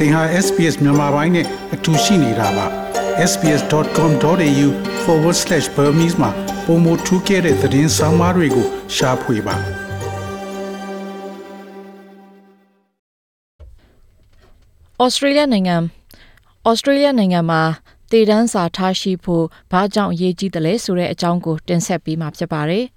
သင်ဟာ SPS မြန်မာပိုင်းနဲ့အတူရှိနေတာပါ sps.com.au/burmese မှာပုံမထူးခဲ့တဲ့သတင်းစာမားတွေကိုရှားဖွေပါဩစတြေးလျနိုင်ငံဩစတြေးလျနိုင်ငံမှာတည်တန်းစာထားရှိဖို့ဘာကြောင့်အရေးကြီးတယ်လဲဆိုတဲ့အကြောင်းကိုတင်ဆက်ပေးမှာဖြစ်ပါတယ်။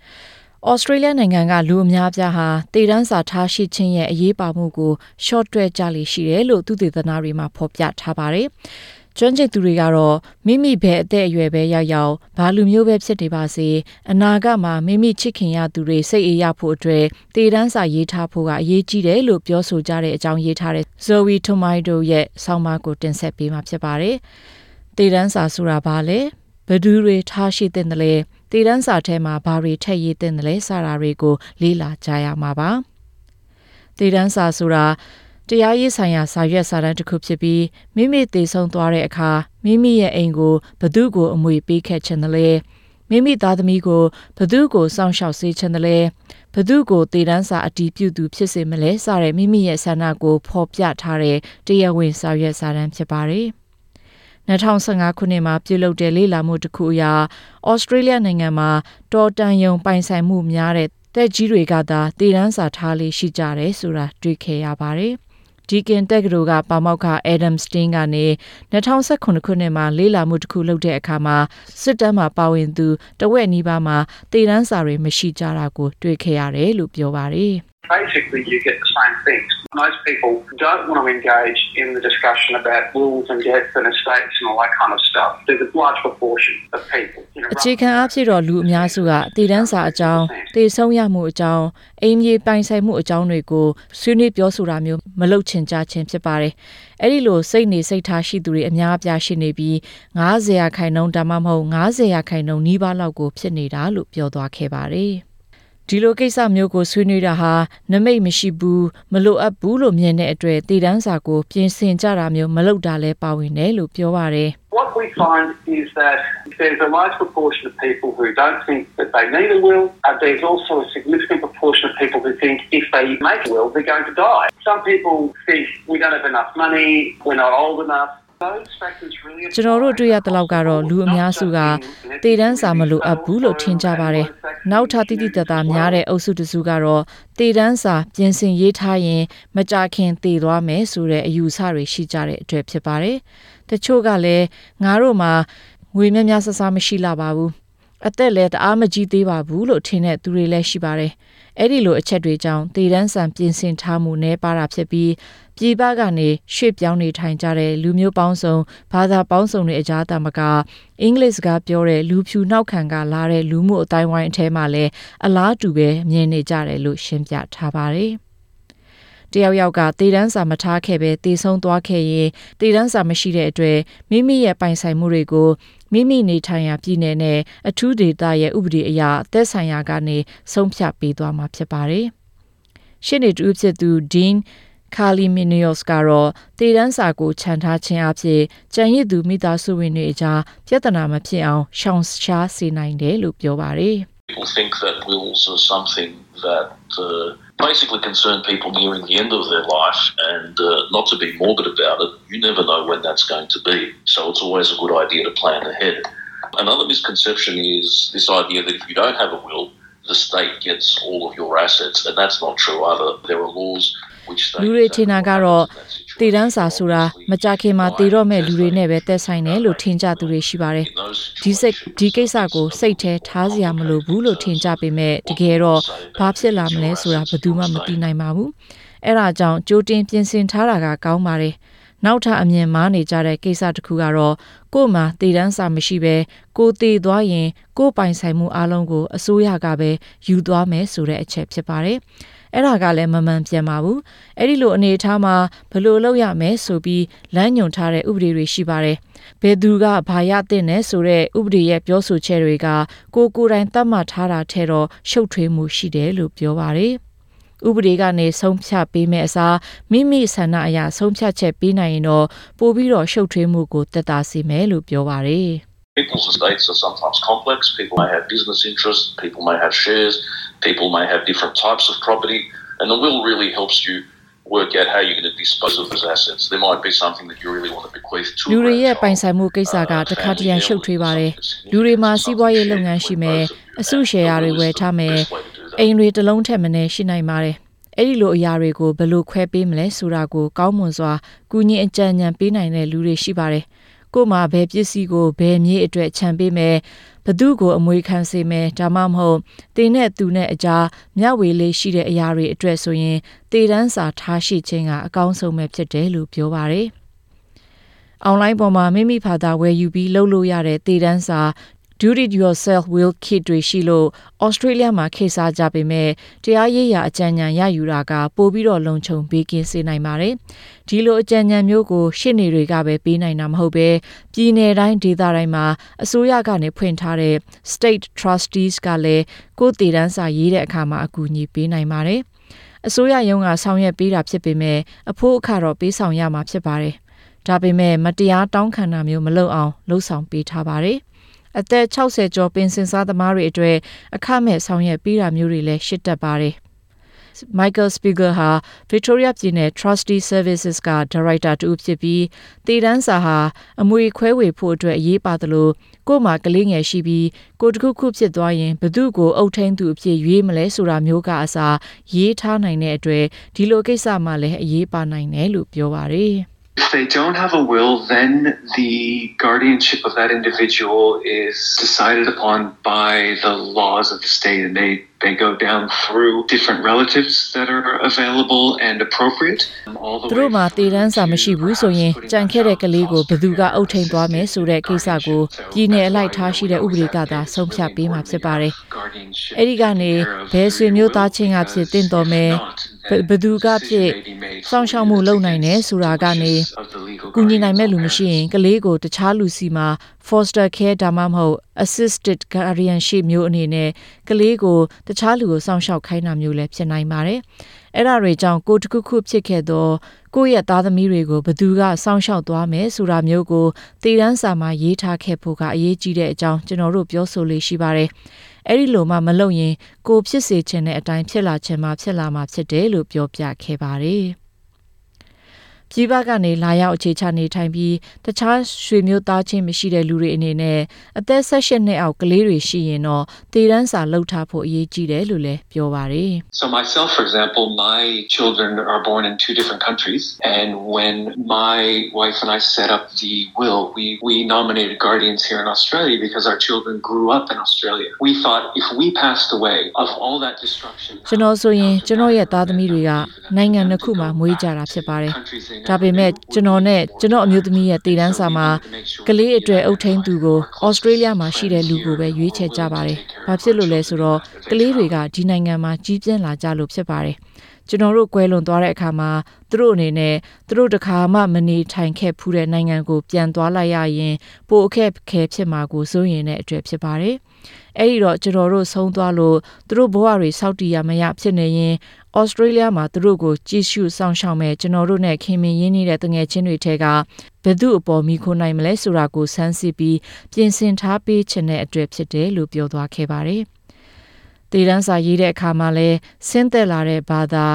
ဩစတြေးလျနိုင်ငံကလူအများပြားဟာတည်တန်းစာထားရှိခြင်းရဲ့အရေးပါမှုကို short တွဲကြလိရှိတယ်လို့သူတေသနာတွေမှာဖော်ပြထားပါတယ်။ကျွမ်းကျင်သူတွေကတော့မိမိဘယ်အသက်အရွယ်ပဲရောက်ရောက်ဘာလူမျိုးပဲဖြစ်နေပါစေအနာဂတ်မှာမိမိချစ်ခင်ရသူတွေစိတ်အေးရဖို့အတွက်တည်တန်းစာရေးထားဖို့ကအရေးကြီးတယ်လို့ပြောဆိုကြတဲ့အကြောင်းရေးထားတဲ့ Zoe Tomato ရဲ့ဆောင်းပါးကိုတင်ဆက်ပေးမှာဖြစ်ပါတယ်။တည်တန်းစာဆိုတာဘာလဲဘဒူးတွေထားရှိတဲ့တယ်လဲ တည်တန်းစာထဲမှာဘာတွေထည့်ရေးတဲ့တယ်လဲစတာတွေကိုလေ့လာကြရမှာပါ။တည်တန်းစာဆိုတာတရားရေးဆိုင်ရာစာရွက်စာတမ်းတစ်ခုဖြစ်ပြီးမိမိတည်ဆုံးသွားတဲ့အခါမိမိရဲ့အိမ်ကိုဘသူ့ကိုအမွေပေးခဲ့ခြင်းတလဲမိမိသားသမီးကိုဘသူ့ကိုစောင့်ရှောက်စေခြင်းတလဲဘသူ့ကိုတည်တန်းစာအတီးပြုသူဖြစ်စေမလဲစတဲ့မိမိရဲ့ဆန္ဒကိုဖော်ပြထားတဲ့တရားဝင်စာရွက်စာတမ်းဖြစ်ပါတယ် 2015ခုနှစ်မှာပြုလုပ်တဲ့လေ့လာမှုတစ်ခုအရဩစတြေးလျနိုင်ငံမှာတော်တန်ယုံပိုင်ဆိုင်မှုများတဲ့တက်ကြီးတွေကသာတည်တန်းစာထားလေးရှိကြတယ်ဆိုတာတွေ့ခဲ့ရပါတယ်။ဒီကင်တက်ကတိုကပါမောက်ခ Adam Steen ကနေ2019ခုနှစ်မှာလေးလာမှုတစ်ခုလုပ်တဲ့အခါမှာစစ်တမ်းမှာပါဝင်သူတဝက်နီးပါးမှာတည်တန်းစာတွေမရှိကြတာကိုတွေ့ခဲ့ရတယ်လို့ပြောပါတယ်။ basically you get the same things. Most people don't want to engage in the discussion about wills and deaths and estates and all that kind of stuff. There's a large proportion of people. အခြေခံအဖြစ်တော့လူအများစုကတည်တန်းစာအကြောင်းတည်ဆုံးရမှုအကြောင်းအိမ်မြေပိုင်ဆိုင်မှုအကြောင်းတွေကိုဆွေးနွေးပြောဆိုတာမျိုးမလုပ်ချင်ကြခြင်းဖြစ်ပါတယ်။အဲ့ဒီလိုစိတ်နေစိတ်ထားရှိသူတွေအများအပြားရှိနေပြီး90ရာခိုင်နှုန်းဒါမှမဟုတ်90ရာခိုင်နှုန်းနီးပါးလောက်ကိုဖြစ်နေတာလို့ပြောသွားခဲ့ပါတယ်။ ဒီလိုကိစ္စမျိုးကိုဆွေးနွေးတာဟာနမိတ်မရှိဘူးမလိုအပ်ဘူးလို့မြင်တဲ့အတွက်တည်တန်းစာကိုပြင်ဆင်ကြတာမျိုးမလုပ်တာလဲပါဝင်တယ်လို့ပြောပါတယ် What we find is that there's a large proportion of people who don't think that they need a will, and there's also a significant proportion of people who think if they make a will, they're going to die. Some people think we don't have enough money, we're not old enough. ကျွန်တော်တို့တွေ့ရတဲ့လောက်ကတော့လူအများစုကတည်တန်းစာမလိုအပ်ဘူးလို့ထင်ကြပါတယ်။နောက်ထပ်တိတိတသားများတဲ့အုပ်စုတစုကတော့တည်တန်းစာပြင်ဆင်ရေးထားရင် မကြခင်တည်သွားမယ်ဆိုတဲ့အယူဆတွေရှိကြတဲ့အတွက်ဖြစ်ပါတယ်။တချို့ကလည်းငါတို့မှာငွေများများဆဆမရှိလာပါဘူး။အသက်လည်းတအားမကြီးသေးပါဘူးလို့ထင်တဲ့သူတွေလည်းရှိပါတယ်။ အဲ့ဒီလိုအချက်တွေကြောင့်တည်တန်းဆန်ပြင်ဆင်ထားမှုနဲ့ပါတာဖြစ်ပြီးပြည်ပကနေရွှေ့ပြောင်းနေထိုင်ကြတဲ့လူမျိုးပေါင်းစုံဘာသာပေါင်းစုံတွေအကြားတမကအင်္ဂလိပ်စကားပြောတဲ့လူဖြူနောက်ခံကလာတဲ့လူမှုအတိုင်းဝိုင်းအထဲမှာလည်းအလားတူပဲမြင်နေကြတယ်လို့ရှင်းပြထားပါတယ်တယောက်ယောက်ကတည်တန်းစာမထားခဲ့ပဲတည်ဆုံးသွားခဲ့ရင်တည်တန်းစာမရှိတဲ့အတွက်မိမိရဲ့ပိုင်ဆိုင်မှုတွေကို မိမိနေထိုင်ရာပြည်နယ်နဲ့အထူးဒေသရဲ့ဥပဒေအရသက်ဆိုင်ရာကနေဆုံးဖြတ်ပေးသွားမှာဖြစ်ပါတယ်။ရှင်းနေတူဖြစ်သူ Dean ကာလီမီနီယော့စ်ကတော့တည်တန်းစာကိုခြံထားခြင်းအဖြစ်ကြံရည်သူမိသားစုဝင်တွေအကြားပြဿနာမဖြစ်အောင်ရှောင်ရှားစေနိုင်တယ်လို့ပြောပါတယ်။ People think that wills are something that uh, basically concern people nearing the end of their life and uh, not to be morbid about it. You never know when that's going to be. So it's always a good idea to plan ahead. Another misconception is this idea that if you don't have a will, the state gets all of your assets, and that's not true either. There are laws လူတွေထင်တာကတော့တည်တန်းစာဆိုတာမကြခင်မှာတည်တော့မဲ့လူတွေနဲ့ပဲသက်ဆိုင်တယ်လို့ထင်ကြသူတွေရှိပါတယ်ဒီစိတ်ဒီကိစ္စကိုစိတ်ထဲထားစရာမလိုဘူးလို့ထင်ကြပေမဲ့တကယ်တော့ဘာဖြစ်လာမလဲဆိုတာဘယ်သူမှမသိနိုင်ပါဘူးအဲ့ဒါကြောင့်ကြိုတင်ပြင်ဆင်ထားတာကကောင်းပါတယ်နောက်ထပ်အမြင်မားနေကြတဲ့ကိစ္စတစ်ခုကတော့ကို့မှာတည်တန်းစာမရှိဘဲကိုတည်သွားရင်ကို့ပိုင်ဆိုင်မှုအလုံးကိုအစိုးရကပဲယူသွားမယ်ဆိုတဲ့အချက်ဖြစ်ပါတယ်။ အဲ့ဒါကလည်းမမှန်ပြန်ပါဘူးအဲ့ဒီလိုအနေအထားမှာဘယ်လိုလုပ်ရမလဲဆိုပြီးလမ်းညွှန်ထားတဲ့ဥပဒေတွေရှိပါတယ်ဘယ်သူကဘာရတဲ့နဲ့ဆိုတဲ့ဥပဒေရဲ့ပြောဆိုချက်တွေကကိုကိုယ်တိုင်သတ်မှတ်ထားတာထဲတော့ရှုပ်ထွေးမှုရှိတယ်လို့ပြောပါတယ်ဥပဒေကနေဆုံးဖြတ်ပေးမဲ့အစားမိမိဆန္ဒအရဆုံးဖြတ်ချက်ပေးနိုင်ရင်တော့ပိုပြီးတော့ရှုပ်ထွေးမှုကိုတက်တာစေမယ်လို့ပြောပါတယ် People's estates are sometimes complex. People may have business interests. People may have shares. People may have different types of property, and the will really helps you work out how you're going to dispose of those assets. There might be something that you really want to bequeath to. လူ a တွေရဲ့ grandchild. ပိုင်ဆိုင်မှုကိစ္စကတခါတရံရှုပ်ထွေးပါတယ်လူတွေမှာစီးပွားရေးလုပ်ငန်းရှိမယ်အစုရှယ်ယာတွေဝယ်ထားမယ်အိမ်တွေတစ်လုံးထက်မနည်းရှိနိုင်ပါတယ်အဲ့ဒီလိုအရာတွေကိုဘယ်လိုခွဲပေးမလဲဆိုတာကိုကောင်းမွန်စွာကူညီအကြံဉာဏ်ပေးနိုင်တဲ့လူတွေရှိပါတယ် ကို့မှာဘယ်ပစ္စည်းကိုဘယ်မြေအတွက်ခြံပေးမယ်ဘသူကိုအမွေခံစေမယ်ဒါမှမဟုတ်တင်းနဲ့သူနဲ့အကြားမျှဝေလေးရှိတဲ့အရာတွေအတွက်ဆိုရင်တေတန်းစာထားရှိခြင်းကအကောင်းဆုံးပဲဖြစ်တယ်လို့ပြောပါတယ်။ online ပေါ်မှာမိမိဖာသာဝယ်ယူပြီးလုပ်လို့ရတဲ့တေတန်းစာ do it yourself will kit တွေရှိလို့ Australia မှာခေတ်စားကြပေမဲ့တရားရေးရာအကြံဉာဏ်ရယူတာကပိုပြီးတော့လုံခြုံပေးကင်းစေနိုင်ပါတယ်။ဒီလိုအကြံဉာဏ်မျိုးကိုရှစ်နေတွေကပဲပေးနိုင်တာမဟုတ်ပဲပြည်내တိုင်းဒေသတိုင်းမှာအစိုးရကနေဖွင့်ထားတဲ့ state trustees ကလည်းကိုယ်တည်တန်းစာရေးတဲ့အခါမှာအကူအညီပေးနိုင်ပါတယ်။အစိုးရရုံးကဆောင်ရွက်ပေးတာဖြစ်ပေမဲ့အဖို့အခါတော့ပေးဆောင်ရမှာဖြစ်ပါတယ်။ဒါပေမဲ့မတရားတောင်းခံတာမျိုးမလုပ်အောင်လှုံ့ဆော်ပေးထားပါတယ်။ အသက်60ကျော်ပင်စင်စားသမားတွေအတွက်အခမဲ့ဆောင်ရွက်ပေးတာမျိုးတွေလည်းရှိတတ်ပါတယ်။ Michael Spiegel ဟာ Victoria ပြည်နယ် Trustee Services က Director တူဖြစ်ပြီးတည်တန်းစာဟာအမွေခွဲဝေဖို့အတွက်အရေးပါသလိုကို့မှာကလေးငယ်ရှိပြီးကိုတခုခုဖြစ်သွားရင်ဘသူ့ကိုအုပ်ထိန်သူအဖြစ်ရွေးမလဲဆိုတာမျိုးကအစားရေးထားနိုင်တဲ့အတွက်ဒီလိုကိစ္စမှလည်းအရေးပါနိုင်တယ်လို့ပြောပါတယ်။ If they don't have a will, then the guardianship of that individual is decided upon by the laws of the state, and they, they go down through different relatives that are available and appropriate. All the သူ way တို့မှာ through တည်တန်းစာမရှိဘူးဆိုရင် putting ကြံခဲ့တဲ့ကလေးကိုဘယ်သူကအုပ်ထိန်သွားမယ်ဆိုတဲ့ကိစ္စကို guardianship. ပြည်내အလိုက်ထားရှိတဲ့ဥပဒေကသာဆုံးဖြတ်ပေးမှာဖြစ်ပါတယ်။ Guardianship အဲ့ဒီကနေ taking care of ဘယ်ဆွေမျိုးသား your ချင်းက will, ဖြစ် because တင့်တော်မယ် if not, ဘယ်ဘယ်သူကဖြစ် decision may be made စောင့်ရှောက်မှုလုပ်နိုင်တယ်ဆိုတာကနေ of the legal ကူညီနိုင်မဲ့လူ guardians မရှိ or ရင်ကလေးကိုတခြားလူစီမှာ foster care ဒါမှမဟုတ် assisted guardianship မျိုးအနေနဲ့ကလေးကိုတခြားလူကိုစောင့်ရှောက်ခိုင်းတာမျိုးလည်းဖြစ်နိုင်ပါတယ်။အဲ့ဒါတွေကြောင့်ကိုယ်တစ်ခုခုဖြစ်ခဲ့တော့ကိုယ့်ရဲ့သားသမီးတွေကိုဘယ်သူကစောင့်ရှောက်သွားမယ်ဆိုတာမျိုးကိုတည်တန်းစာမှာရေးထားခဲ့ဖို့ကအရေးကြီးတဲ့အကြောင်းကျွန်တော်တို့ပြောဆိုလေးရှိပါတယ်။ အဲ့ဒီလိုမှမလုပ်ရင်ကိုယ်ဖြစ်စေချင်တဲ့အတိုင်းဖြစ်လာချင်မှဖြစ်လာမှဖြစ်တယ်လို့ပြောပြခဲ့ပါတယ်။ ပြည်ပကနေလာရောက်အခြေချနေထိုင်ပြီးတခြားရွှေမျိုးသားချင်းမရှိတဲ့လူတွေအနေနဲ့အသက်16နှစ်အောက်ကလေးတွေရှိရင်တော့တည်တန်းစာလှုပ်ထားဖို့အရေးကြီးတယ်လို့လည်းပြောပါတယ် So myself, for example, my children are born in two different countries, and when my wife and I set up the will, we we nominated guardians here in Australia because our children grew up in Australia. We thought if we passed away of all that destruction, ကျွန်တော်ဆိုရင်ကျွန်တော်ရဲ့သားသမီးတွေကနိုင်ငံတစ်ခုမှာမွေးကြတာဖြစ်ပါတယ်ဒါပေမဲ့ကျွန်တော်နဲ့ကျွန်တော်အမျိုးသမီးရဲ့တည်တန်းစာမှာကလေးအတွေ့အုပ်ထိန်သူကိုဩစတြေးလျမှာရှိတဲ့လူကိုပဲရွေးချယ်ကြပါတယ်ဘာဖြစ်လို့လဲဆိုတော့ကလေးတွေကဒီနိုင်ငံမှာကြီးပြင်းလာကြလို့ဖြစ်ပါတယ်ကျွန်တော်တို့ကွဲလွန်သွားတဲ့အခါမှာသူတို့အနေနဲ့သူတို့တခါမှမနေထိုင်ခဲ့ဖူးတဲ့နိုင်ငံကိုပြန်သွားလိုက်ရရင်ပိုအခက်အခဲဖြစ်မှာကိုစိုးရင်တဲ့အတွက်ဖြစ်ပါတယ်။အဲ့ဒီတော့ကျွန်တော်တို့ဆုံးသွားလို့သူတို့ဘဝတွေစောက်တီးရမရဖြစ်နေရင် ဩစတြေးလျမှာသူတို့ကိုကြည့်ရှုစောင့်ရှောက်မဲ့ကျွန်တော်တို့နဲ့ခင်မင်ရင်းနေတဲ့တငယ်ချင်းတွေထဲကဘယ်သူအပေါ်မိခိုးနိုင်မလဲဆိုတာကိုစမ်းစစ်ပြီးပြင်ဆင်ထားပေးခြင်းတဲ့အတွက်ဖြစ်တယ်လို့ပြောသွားခဲ့ပါတယ်။တည်တန်းစာရေးတဲ့အခါမှာလဲဆင်းသက်လာတဲ့ဘာသာ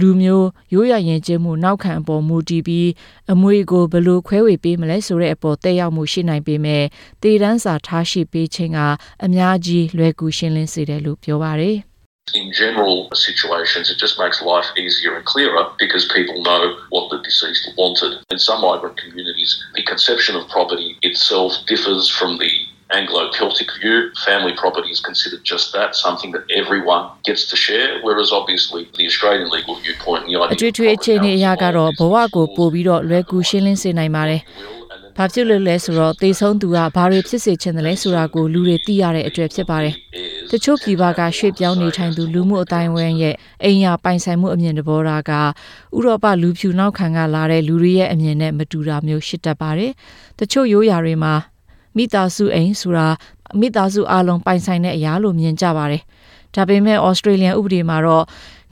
လူမျိုးရိုးရရင်ကျင်းမှုနောက်ခံအပေါ်မူတည်ပြီးအမွေကိုဘယ်လိုခွဲဝေပေးမလဲဆိုတဲ့အပေါ်တက်ရောက်မှုရှိနိုင်ပေမဲ့တည်တန်းစာထားရှိပေးခြင်းကအများကြီးလွယ်ကူရှင်းလင်းစေတယ်လို့ပြောပါတယ်။ In general situations, it just makes life easier and clearer because people know what the deceased wanted. In some migrant communities, the conception of property itself differs from the Anglo Celtic view. Family property is considered just that, something that everyone gets to share, whereas obviously the Australian legal viewpoint, the အ idea ထွေထွေအခြေအနေအရကတော့ဘဝကိုပို့ပြီးတော့လွယ်ကူရှင်းလင်းစေနိုင်ပါတယ်။ဘာဖြစ်လို့လဲဆိုတော့သေဆုံးသူကဘာတွေဖြစ်စေချင်တယ်လဲဆိုတာကိုလူတွေသိရတဲ့အတွက်ဖြစ်ပါတယ်။ တချို့ပြည်ပကရွှေ့ပြောင်းနေထိုင်သူလူမှုအတိုင်းအဝန်းရဲ့အိမ်ယာပိုင်ဆိုင်မှုအမြင်တဘောထားကဥရောပလူဖြူနောက်ခံကလာတဲ့လူတွေရဲ့အမြင်နဲ့မတူတာမျိုးရှိတတ်ပါတယ်။တချို့ရိုးရာတွေမှာမိသားစုအိမ်ဆိုတာမိသားစုအလုံးပိုင်ဆိုင်တဲ့အရာလို့မြင်ကြပါတယ်။ဒါပေမဲ့ဩစတြေးလျဥပဒေမှာတော့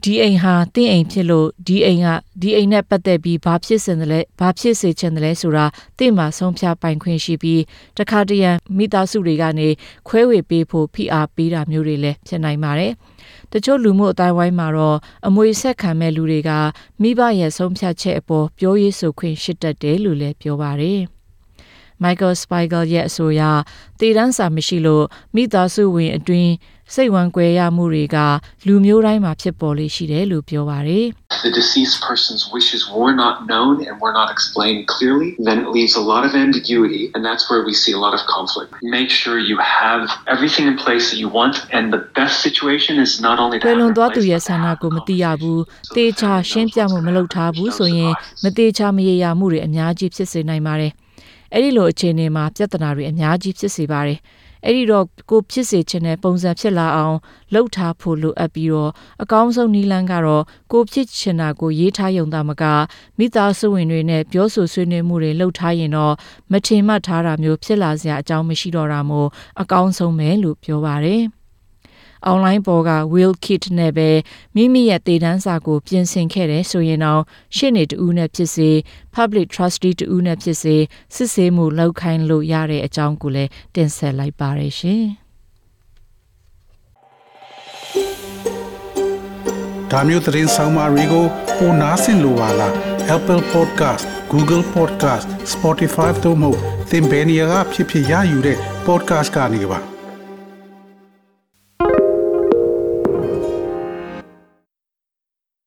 ဒီအိမ်ဟာတင့်အိမ်ဖြစ်လို့ဒီအိမ်ကဒီအိမ်နဲ့ပတ်သက်ပြီးဘာဖြစ်စင်တယ်လဲဘာဖြစ်စေချင်တယ်လဲဆိုတာတင့်မှာဆုံးဖြတ်ပိုင်ခွင့်ရှိပြီးတခါတရံမိသားစုတွေကနေခွဲဝေပေးဖို့ဖိအားပေးတာမျိုးတွေလည်းဖြစ်နိုင်ပါတယ်။တတချို့လူမှုအတိုင်းဝိုင်းမှာတော့အမွေဆက်ခံမဲ့လူတွေကမိဘရဲ့ဆုံးဖြတ်ချက်အပေါ်ပြောရေးဆိုခွင့်ရှိတတ်တယ်လို့လည်းပြောပါတယ်။ Michael Spiegel ရဲ့အဆိုအရတည်တန်းစာမရှိလို့မိသားစုဝင်အတွင်း စိတ်ဝမ်းကွဲရမှုတွေကလူမျိုးတိုင်းမှာဖြစ်ပေါ်လေရှိတယ်လို့ပြောပါတယ်။ the deceased person's wishes were not known and were not explained clearly, then it leaves a lot of ambiguity, and that's where we see a lot of conflict. Make sure you have everything in place that you want, and the best situation is not only to ကွယ် have လွန် in သွားသူ place, ရဲ့ but ဆန္ဒ have ကိုမ the သိရဘူးတေချာရှင်းပြမှုမလုပ်ထားဘူးဆိုရင်မတေချာမရေရာမှုတွေအများကြီးဖြစ်စေနိုင်ပါတယ်အဲ့ဒီလိုအခြေအနေမှာပြဿနာတွေအများကြီးဖြစ်စေပါတယ် အဲ့ဒီတော့ကိုဖြစ်စေချင်တဲ့ပုံစံဖြစ်လာအောင်လှုပ်ထားဖို့လိုအပ်ပြီးတော့အကောင်းဆုံးနည်းလမ်းကတော့ကိုဖြစ်ချင်တာကိုရေးထားရုံသာမကမိသားစုဝင်တွေနဲ့ပြောဆိုဆွေးနွေးမှုတွေလှုပ်ထားရင်တော့မထင်မှတ်ထားတာမျိုးဖြစ်လာစရာအကြောင်းမရှိတော့တာမို့အကောင်းဆုံးပဲလို့ပြောပါတယ်။ online ပေါ်က will kit နဲ့ပဲမိမိရဲ့တည်တန်းစာကို ပြင်ဆင်ခဲ့တယ်ဆိုရင်တော့ရှင့်နေတူနဲ့ဖြစ်စေ public trustee တူနဲ့ဖြစ်စေစစ်ဆေးမှုလောက်ခိုင်းလို့ရတဲ့အကြောင်းကိုလည်းတင်ဆက်လိုက်ပါရရှင်။ဒါမျိုးသတင်းဆောင်မတွေကိုပိုနားဆင်လိုပါလား Apple Podcast Google Podcast Spotify တို့မှာသင်ပင်ရာဖြစ်ဖြစ်ရယူတဲ့ podcast ကနေပါ